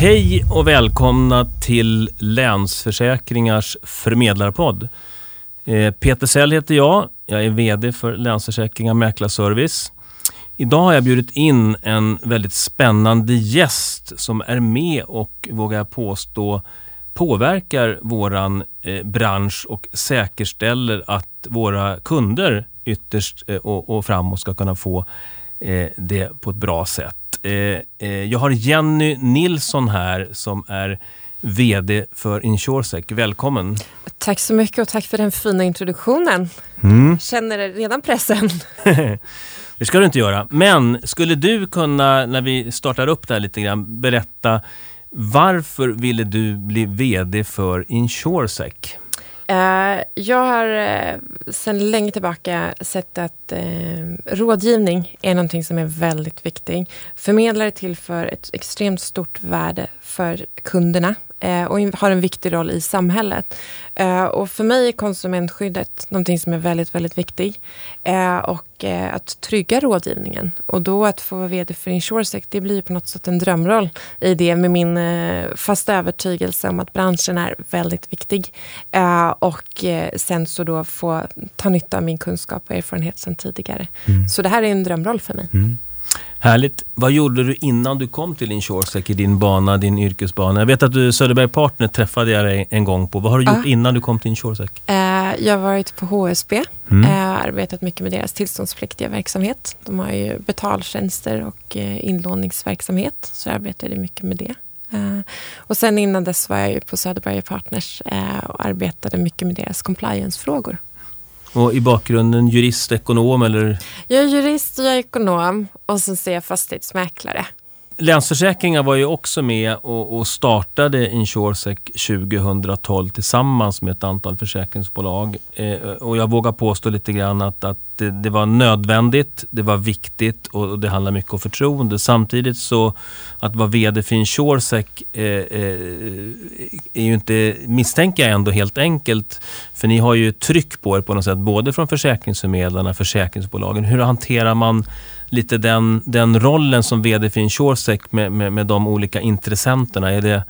Hej och välkomna till Länsförsäkringars förmedlarpodd. Eh, Peter Sell heter jag. Jag är VD för Länsförsäkringar Mäklarservice. Idag har jag bjudit in en väldigt spännande gäst som är med och, vågar jag påstå, påverkar våran eh, bransch och säkerställer att våra kunder ytterst eh, och framåt ska kunna få det på ett bra sätt. Jag har Jenny Nilsson här som är VD för Insuresec. Välkommen! Tack så mycket och tack för den fina introduktionen. Mm. Känner redan pressen. det ska du inte göra. Men skulle du kunna, när vi startar upp det här lite grann, berätta varför ville du bli VD för Insuresec? Eh, jag har eh, sedan länge tillbaka sett att eh, rådgivning är någonting som är väldigt viktigt. Förmedlare tillför ett extremt stort värde för kunderna och har en viktig roll i samhället. Eh, och för mig är konsumentskyddet någonting som är väldigt, väldigt viktigt. Eh, och eh, att trygga rådgivningen. Och då att få vara VD för Insuresec, det blir på något sätt en drömroll i det med min eh, fasta övertygelse om att branschen är väldigt viktig. Eh, och sen så då få ta nytta av min kunskap och erfarenhet sedan tidigare. Mm. Så det här är en drömroll för mig. Mm. Härligt. Vad gjorde du innan du kom till Insuresec i din bana, din yrkesbana? Jag vet att du Söderberg Partner träffade jag dig en gång på. Vad har du gjort innan du kom till Insuresec? Uh, jag har varit på HSB. Mm. Uh, arbetat mycket med deras tillståndspliktiga verksamhet. De har ju betaltjänster och uh, inlåningsverksamhet. Så jag arbetade mycket med det. Uh, och sen innan dess var jag ju på Söderberg Partners uh, och arbetade mycket med deras compliance-frågor. Och i bakgrunden jurist, ekonom eller? Jag är jurist och jag är ekonom och sen ser jag fastighetsmäklare. Länsförsäkringar var ju också med och, och startade Insuresec 2012 tillsammans med ett antal försäkringsbolag. Eh, och jag vågar påstå lite grann att, att det, det, var nödvändigt, det var viktigt och det handlar mycket om förtroende. Samtidigt så att vara VD för Insuresec eh, eh, är ju inte, misstänker jag ändå, helt enkelt. För ni har ju tryck på er på något sätt, både från försäkringsförmedlarna, och försäkringsbolagen. Hur hanterar man lite den, den rollen som VD för Insuresec med, med, med de olika intressenterna? Är det,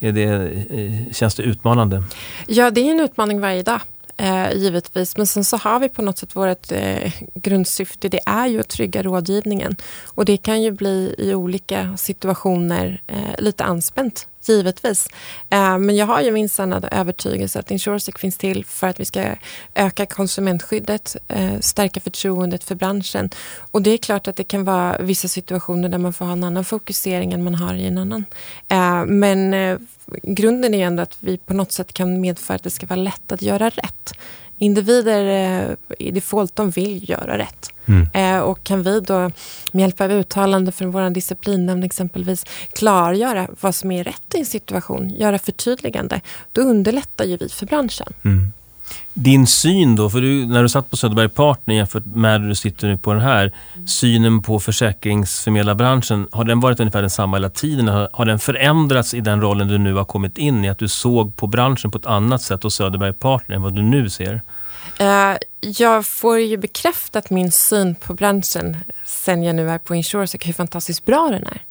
är det, eh, känns det utmanande? Ja, det är en utmaning varje dag. Eh, givetvis. Men sen så har vi på något sätt vårt eh, grundsyfte. Det är ju att trygga rådgivningen. Och det kan ju bli i olika situationer eh, lite anspänt givetvis. Eh, men jag har ju min sanna övertygelse att Insuresec finns till för att vi ska öka konsumentskyddet, eh, stärka förtroendet för branschen. Och det är klart att det kan vara vissa situationer där man får ha en annan fokusering än man har i en annan. Eh, men eh, grunden är ändå att vi på något sätt kan medföra att det ska vara lätt att göra rätt. Individer i default, de vill göra rätt. Mm. Eh, och kan vi då med hjälp av uttalande från vår disciplinnämnd exempelvis klargöra vad som är rätt i en situation, göra förtydligande, då underlättar ju vi för branschen. Mm. Din syn då, för du, när du satt på Söderberg Partner jämfört med när du sitter nu på den här, mm. synen på försäkringsförmedlarbranschen, har den varit ungefär densamma hela tiden? Har, har den förändrats i den rollen du nu har kommit in i? Att du såg på branschen på ett annat sätt hos Söderberg Partner än vad du nu ser? Uh, jag får ju bekräftat min syn på branschen sen jag nu är på Insuresec, hur fantastiskt bra den är.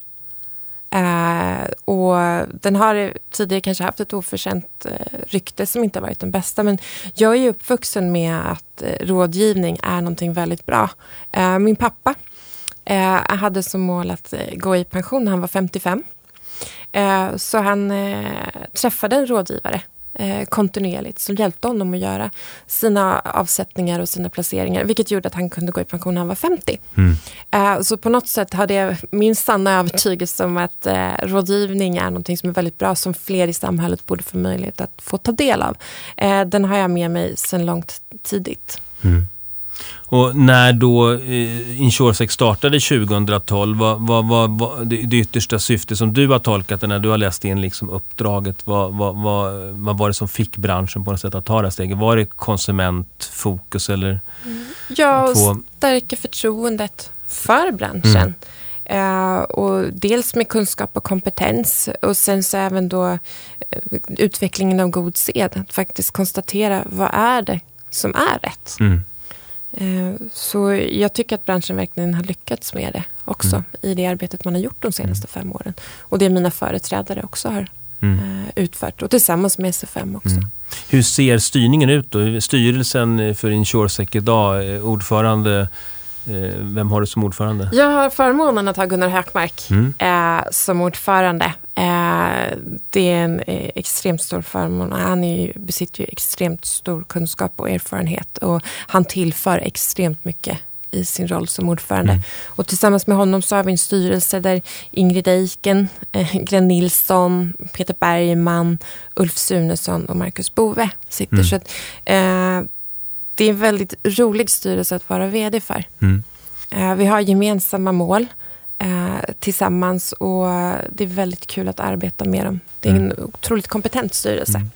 Eh, och den har tidigare kanske haft ett oförtjänt eh, rykte som inte har varit den bästa. Men jag är uppvuxen med att eh, rådgivning är någonting väldigt bra. Eh, min pappa eh, hade som mål att eh, gå i pension när han var 55. så han träffade en rådgivare eh, kontinuerligt som hjälpte honom att göra sina avsättningar och sina placeringar. Vilket gjorde att han kunde gå i pension när han var 50. Mm. Eh, så på något sätt hade jag min sanna övertygelse om att eh, rådgivning är något som är väldigt bra som fler i samhället borde få möjlighet att få ta del av. Eh, den har jag med mig sedan långt tidigt. Mm. Och när då eh, Insuresec startade 2012, vad, vad, vad, vad det, yttersta syfte som du har tolkat det när du har läst in liksom uppdraget, vad, vad, vad, vad var det som fick branschen på något sätt att ta det här steget? Var det konsumentfokus eller? Mm. Ja, och stärka förtroendet för branschen. Mm. Uh, och dels med kunskap och kompetens och sen så även då uh, utvecklingen av god sed. Att faktiskt konstatera vad är det som är rätt. Mm. Eh, så jag tycker att branschen verkligen har lyckats med det också mm. i det arbetet man har gjort de senaste mm. fem åren. Och det mina företrädare också har mm. Eh, utfört och tillsammans med SFM också. Mm. Hur ser styrningen ut då? Styrelsen för Insuresec idag, eh, ordförande vem har du som ordförande? Jag har förmånen att ha Gunnar Hökmark mm. eh, som ordförande. Eh, det är en eh, extremt stor förmån. Han ju, besitter ju extremt stor kunskap och erfarenhet och han tillför extremt mycket i sin roll som ordförande. Mm. Och tillsammans med honom så har vi en styrelse där Ingrid Eiken, eh, Glenn Nilsson, Peter Bergman, Ulf Sunesson och Marcus Bove sitter. Mm. Så att, eh, det är en väldigt rolig styrelse att vara VD för. Mm. Eh, vi har gemensamma mål eh, tillsammans och det är väldigt kul att arbeta med dem. Det är en mm. otroligt kompetent styrelse. Mm.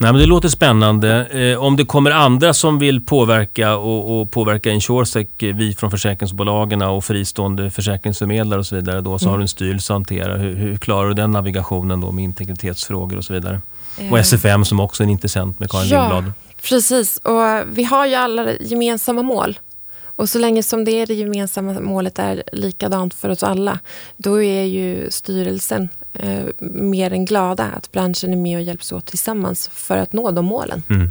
Nej, men det låter spännande. Eh, om det kommer andra som vill påverka och, och påverka Insuresec, eh, vi från försäkringsbolagen och fristående försäkringsförmedlare och så vidare, då, så mm. har du en styrelse att hantera. Hur, hur, klarar du den navigationen då med integritetsfrågor och så vidare? Eh. Och SFM som också är en intressent med Karin ja, Lindblad. Precis, och vi har ju alla gemensamma mål. Och så länge som det, är det gemensamma målet är likadant för oss alla, då är ju styrelsen eh, mer än glada att branschen är med och hjälps åt tillsammans för att nå de målen. Mm.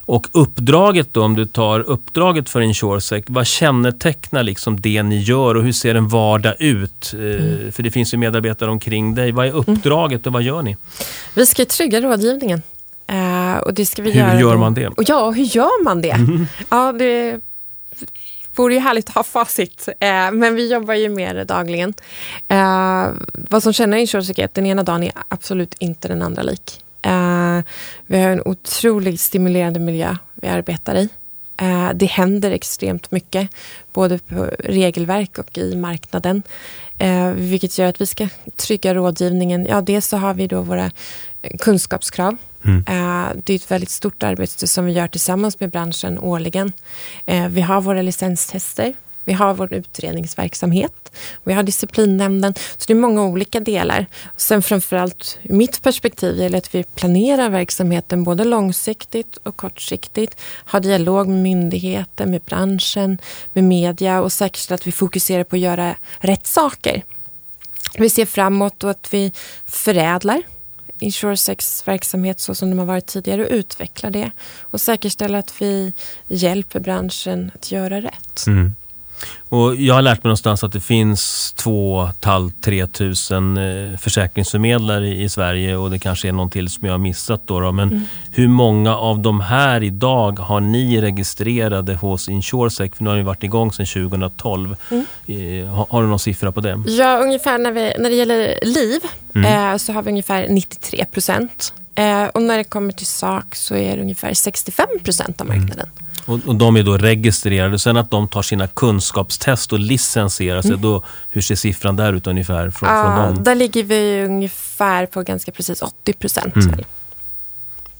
Och uppdraget då, om du tar uppdraget för Insuresec, vad kännetecknar liksom det ni gör och hur ser en vardag ut? Eh, mm. För det finns ju medarbetare omkring dig. Vad är uppdraget och vad gör ni? Vi ska trygga rådgivningen. Och det ska vi hur göra gör man det? Och ja, hur gör man det? Mm. Ja, det vore ju härligt att ha facit, eh, men vi jobbar ju med det dagligen. Eh, vad som känner insurance är att den ena dagen är absolut inte den andra lik. Eh, vi har en otroligt stimulerande miljö vi arbetar i. Det händer extremt mycket, både på regelverk och i marknaden. Vilket gör att vi ska trygga rådgivningen. Ja, dels så har vi då våra kunskapskrav Mm. Eh, det är ett väldigt stort arbete som vi gör tillsammans med branschen årligen. Eh, vi har våra licenstester, vi har vår utredningsverksamhet, vi har disciplinnämnden. Så det är många olika delar. Sen framförallt ur mitt perspektiv gäller att vi planerar verksamheten både långsiktigt och kortsiktigt. Har dialog med myndigheter, med branschen, med media och säkerställa att vi fokuserar på att göra rätt saker. Vi ser framåt och att vi förädlar Insuresex verksamhet så som de har varit tidigare och utveckla det och säkerställa att vi hjälper branschen att göra rätt. Mm. Och jag har lärt mig någonstans att det finns 2 500-3 tusen eh, försäkringsförmedlare i Sverige och det kanske är någon till som jag har missat. Då, då. Men mm. hur många av de här idag har ni registrerade hos Insuresec? För nu har ni varit igång sedan 2012. Mm. Eh, har, har, du någon siffra på det? Ja, ungefär när, vi, när det gäller liv mm. eh, så har vi ungefär 93 procent. Eh, och när det kommer till sak så är det ungefär 65 procent av marknaden. Och, och, de är då registrerade. Sen att de tar sina kunskapstest och licensierar sig, mm. då, hur ser siffran där ut ungefär? Från, ja, från dem? Där ligger vi ungefär på ganska precis 80 procent. Mm.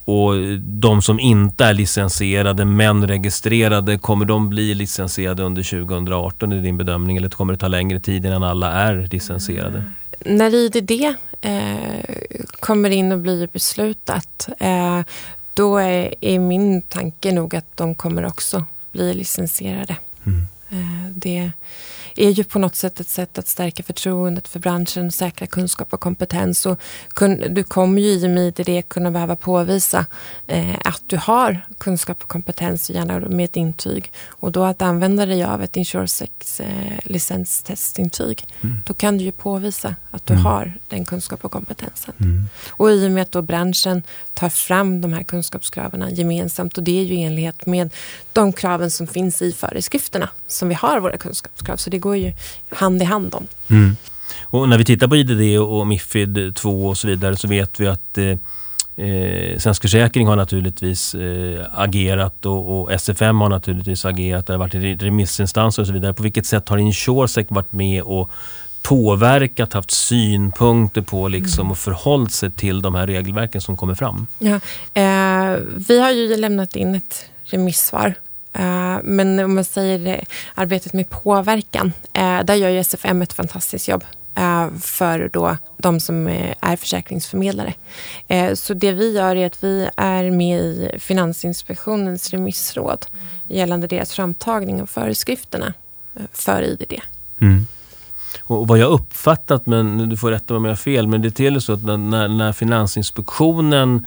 Och de som inte är licensierade men registrerade, kommer de bli licensierade under 2018 i din bedömning? Eller kommer det ta längre tid innan alla är licensierade? Mm. När IDD eh, kommer in och blir beslutat, eh, då är, är, min tanke nog att de kommer också bli licensierade. Mm. Eh, det är ju på något sätt ett sätt att stärka förtroendet för branschen, säkra kunskap och kompetens. Och du kommer ju i och med det kunna behöva påvisa eh, att du har kunskap och kompetens, gärna med ett intyg. Och då att använda dig av ett Insuresex eh, licenstestintyg, mm. då kan du ju påvisa att du mm. har den kunskap och kompetensen. Mm. Och i och med att då branschen tar fram de här kunskapskraven gemensamt och det är ju i enlighet med de kraven som finns i föreskrifterna som vi har våra kunskapskrav. Så det går ju hand i hand om. Mm. Och när vi tittar på IDD och Mifid 2 och så vidare så vet vi att eh, eh, Svensk Försäkring har naturligtvis eh, agerat och, och, SFM har naturligtvis agerat. Det har varit remissinstanser och så vidare. På vilket sätt har Insuresec varit med och påverkat, haft synpunkter på liksom, mm. och förhållit sig till de här regelverken som kommer fram? Ja, eh, vi har ju lämnat in ett remissvar Eh, men om man säger det, arbetet med påverkan, eh, där gör ju SFM ett fantastiskt jobb. Eh, för då de som är försäkringsförmedlare. Så det vi gör är att vi är med i Finansinspektionens remissråd gällande deras framtagning av föreskrifterna för IDD. Mm. Och vad jag uppfattat, men du får rätta mig om jag har fel, men det är till så att när, när Finansinspektionen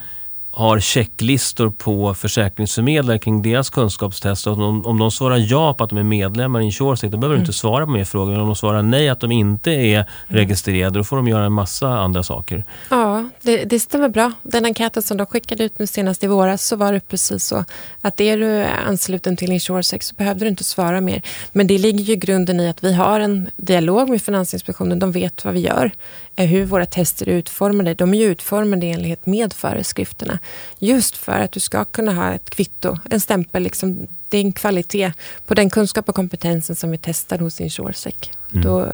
har checklistor på försäkringsförmedlare kring deras kunskapstest. Om, om de svarar ja på att de är medlemmar i InsureSec, då behöver mm. de inte svara på mer frågor. Men om de svarar nej att de inte är mm. registrerade, då får de göra en massa andra saker. Ja, det, det stämmer bra. Den enkäten som de skickade ut nu senast i våras så var det precis så. Att är du ansluten till InsureSec så behövde du inte svara mer. Men det ligger ju grunden i att vi har en dialog med Finansinspektionen. De vet vad vi gör hur våra tester är utformade. De är ju utformade i enlighet med föreskrifterna. Just för att du ska kunna ha ett kvitto, en stämpel. Liksom, det är en kvalitet på den kunskap och kompetensen som är testad hos InsureSec. Mm. Då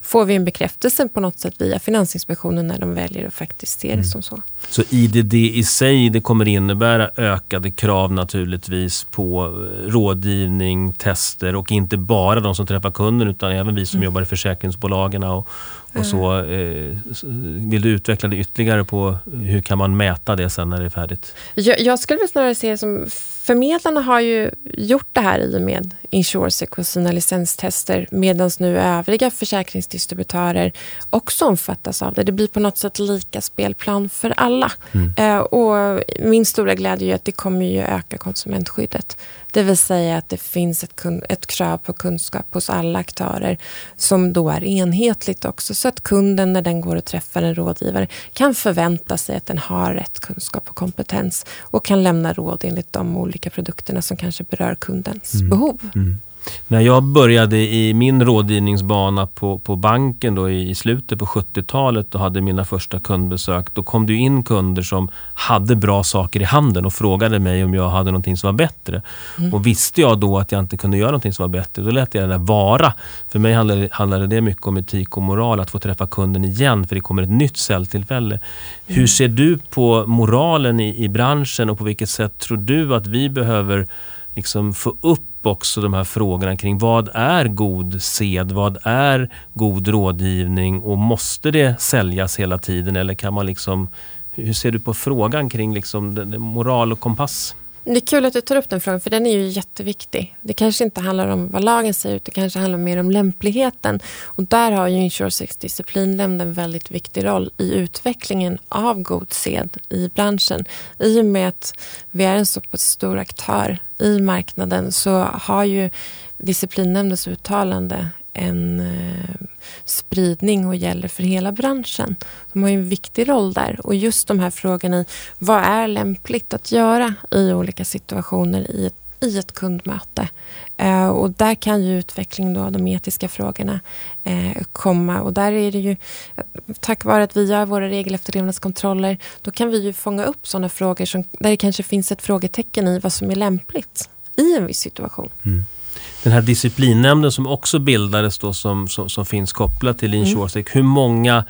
får vi en bekräftelse på något sätt via Finansinspektionen när de väljer att faktiskt se det mm. som så. Så IDD i sig det kommer innebära ökade krav naturligtvis på eh, rådgivning, tester och inte bara de som träffar kunden utan även vi som mm. jobbar i försäkringsbolagen och, och så. Eh, vill du utveckla det ytterligare på hur kan man mäta det sen när det är färdigt? Jag, jag skulle väl snarare se det som Förmedlarna har ju gjort det här i och med Insuresec och sina licenstester medan nu övriga försäkringsdistributörer också omfattas av det. Det blir på något sätt lika spelplan för alla. Mm. Eh, och min stora glädje är att det kommer ju öka konsumentskyddet. Det vill säga att det finns ett, ett krav på kunskap hos alla aktörer som då är enhetligt också så att kunden när den går och träffar en rådgivare kan förvänta sig att den har rätt kunskap och kompetens och kan lämna råd enligt de olika produkterna som kanske berör kundens mm. behov. Mm. När jag började i min rådgivningsbana på, på banken då i, slutet på 70-talet och hade mina första kundbesök, då kom det in kunder som hade bra saker i handen och frågade mig om jag hade någonting som var bättre. Mm. Och visste jag då att jag inte kunde göra någonting som var bättre, då lät jag det vara. För mig handlade, handlade det mycket om etik och moral, att få träffa kunden igen, för det kommer ett nytt säljtillfälle. Mm. Hur ser du på moralen i, i branschen och på vilket sätt tror du att vi behöver liksom få upp också de här frågorna kring vad är god sed, vad är god rådgivning och måste det säljas hela tiden eller kan man liksom, hur ser du på frågan kring liksom moral och kompass? Det är kul att du tar upp den frågan för den är ju jätteviktig. Det kanske inte handlar om vad lagen säger utan det kanske handlar mer om lämpligheten. Och där har ju Insuresex disciplinnämnd en väldigt viktig roll i utvecklingen av god sed i branschen. I och med att vi är en så pass stor aktör i marknaden så har ju disciplinnämndens uttalande en eh, spridning och gäller för hela branschen. De har ju en viktig roll där och just de här frågorna i vad är lämpligt att göra i olika situationer i ett, i ett kundmöte. Eh, och där kan ju utvecklingen då av de etiska frågorna eh, komma och där är det ju tack vare att vi gör våra regelefterlevnadskontroller då kan vi ju fånga upp sådana frågor som, där det kanske finns ett frågetecken i vad som är lämpligt i en viss situation. Mm den här disciplinnämnden som också bildades då som, som, som finns kopplat till InsureSec. Mm. Hur, många,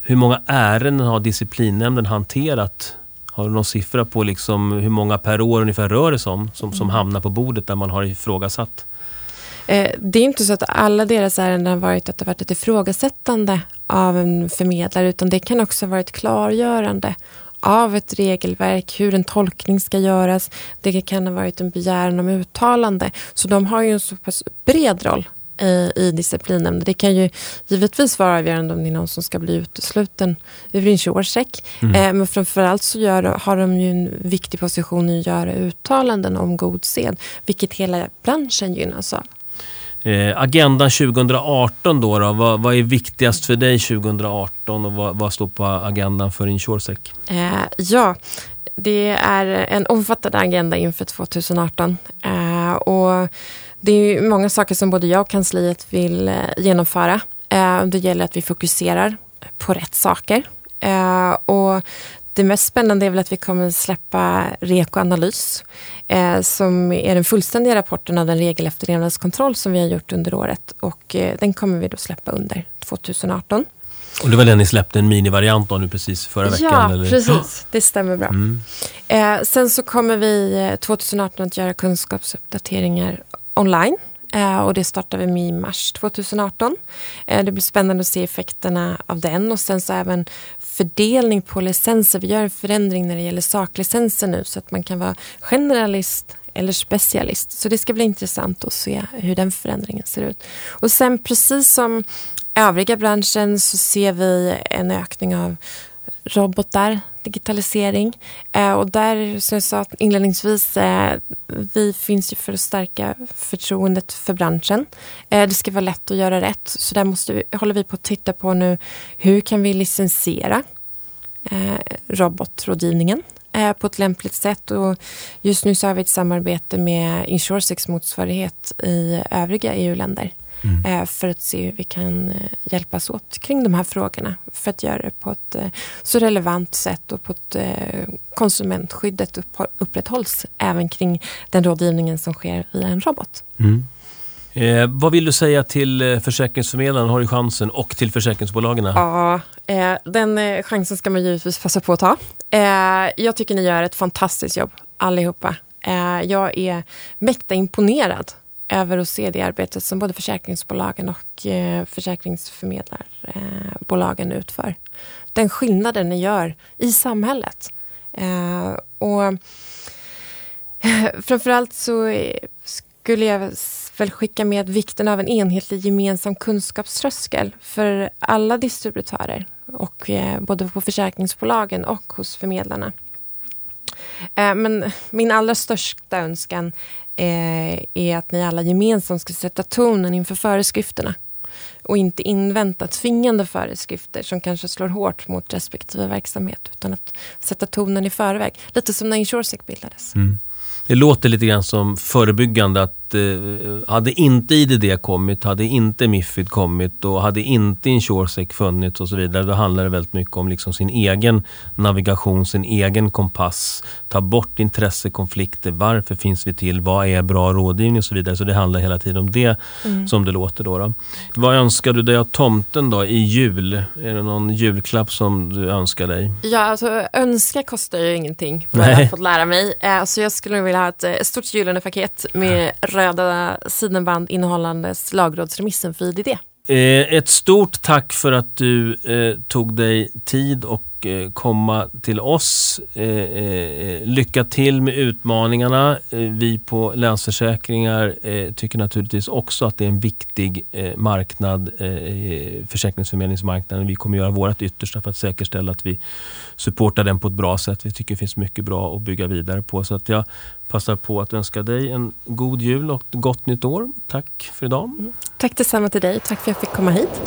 hur många ärenden har disciplinnämnden hanterat? Har du någon siffra på liksom hur många per år ungefär rör det sig om som, som mm. hamnar på bordet där man har ifrågasatt? Eh, det är inte så att alla deras ärenden har varit att det varit ett ifrågasättande av en förmedlare utan det kan också ha varit klargörande av ett regelverk, hur en tolkning ska göras. Det kan ha varit en begäran om uttalande. Så de har ju en så pass bred roll i, i disciplinnämnden. Det kan ju givetvis vara avgörande om det är någon som ska bli utesluten ur InsureSec. Mm. Eh, men framförallt så gör, har de ju en viktig position i att göra uttalanden om god sed, vilket hela branschen gynnas av. Eh, agendan 2018 då, då vad, vad, är viktigast för dig 2018 och vad, vad står på agendan för InsureSec? Eh, ja, det är en omfattande agenda inför 2018. Eh, och det är många saker som både jag och kansliet vill eh, genomföra. Eh, det gäller att vi fokuserar på rätt saker. Eh, och det mest spännande är väl att vi kommer släppa REKO Analys eh, som är den fullständiga rapporten av den regelefterlevnadskontroll som vi har gjort under året och eh, den kommer vi då släppa under 2018. Och det var den ni släppte en minivariant av nu precis förra veckan? Ja, eller? precis. Det stämmer bra. Mm. Eh, sen så kommer vi 2018 eh, att göra kunskapsuppdateringar online Eh, och det startar vi med i mars 2018. Eh, det blir spännande att se effekterna av den och sen så även fördelning på licenser. Vi gör en förändring när det gäller saklicenser nu så att man kan vara generalist eller specialist. Så det ska bli intressant att se hur den förändringen ser ut. Och sen precis som övriga branschen så ser vi en ökning av robotar, digitalisering. Eh, och där, som jag sa inledningsvis, eh, vi finns ju för att stärka förtroendet för branschen. Eh, det ska vara lätt att göra rätt, så där måste vi, håller vi på att titta på nu hur kan vi licensiera eh, robotrådgivningen eh, på ett lämpligt sätt. Och just nu så har vi ett samarbete med Insuresex motsvarighet i övriga EU-länder mm. Eh, för att se hur vi kan eh, hjälpas åt kring de här frågorna för att göra det på ett eh, så relevant sätt och på ett konsumentskyddet upprätthålls även kring den rådgivningen som sker via en robot. Mm. Eh, vad vill du säga till försäkringsförmedlaren, har du chansen, och till försäkringsbolagen? Ja, eh, den chansen ska man givetvis passa på att ta. Eh, jag tycker ni gör ett fantastiskt jobb allihopa. jag är mäkta imponerad över att se det arbetet som både försäkringsbolagen och eh, försäkringsförmedlarbolagen utför. Den skillnaden ni gör i samhället. Eh, och eh, framförallt så skulle jag väl skicka med vikten av en enhetlig gemensam kunskapströskel för alla distributörer och eh, både på försäkringsbolagen och hos förmedlarna. Eh, men min allra största önskan Eh, är att ni alla gemensamt ska sätta tonen inför föreskrifterna och inte invänta tvingande föreskrifter som kanske slår hårt mot respektive verksamhet utan att sätta tonen i förväg. Lite som när Insuresec bildades. Mm. Det låter lite grann som förebyggande att eh, hade inte IDD kommit, hade inte Mifid kommit och hade inte Insuresec funnits och så vidare, då handlar det väldigt mycket om liksom sin egen navigation, sin egen kompass. Ta bort intressekonflikter. Varför finns vi till? Vad är bra rådgivning och så vidare. Så det handlar hela tiden om det mm. som det låter. Då, då, Vad önskar du dig av tomten då i jul? Är det någon julklapp som du önskar dig? Ja, alltså önska kostar ju ingenting, vad jag har fått lära mig. Eh, så jag skulle vilja ha ett eh, stort gyllene paket med röda sidenband innehållandes lagrådsremissen för IDD. Eh, ett stort tack för att du eh, tog dig tid och Eh, komma till oss. Eh, eh, lycka till med utmaningarna. Vi på Länsförsäkringar tycker naturligtvis också att det är en viktig marknad, försäkringsförmedlingsmarknaden. Vi kommer göra vårt yttersta för att säkerställa att vi supportar den på ett bra sätt. Vi tycker det finns mycket bra att bygga vidare på. Så att jag passar på att önska dig en god jul och gott nytt år. Tack för idag. Mm. Tack detsamma till dig. Tack för att jag fick komma hit.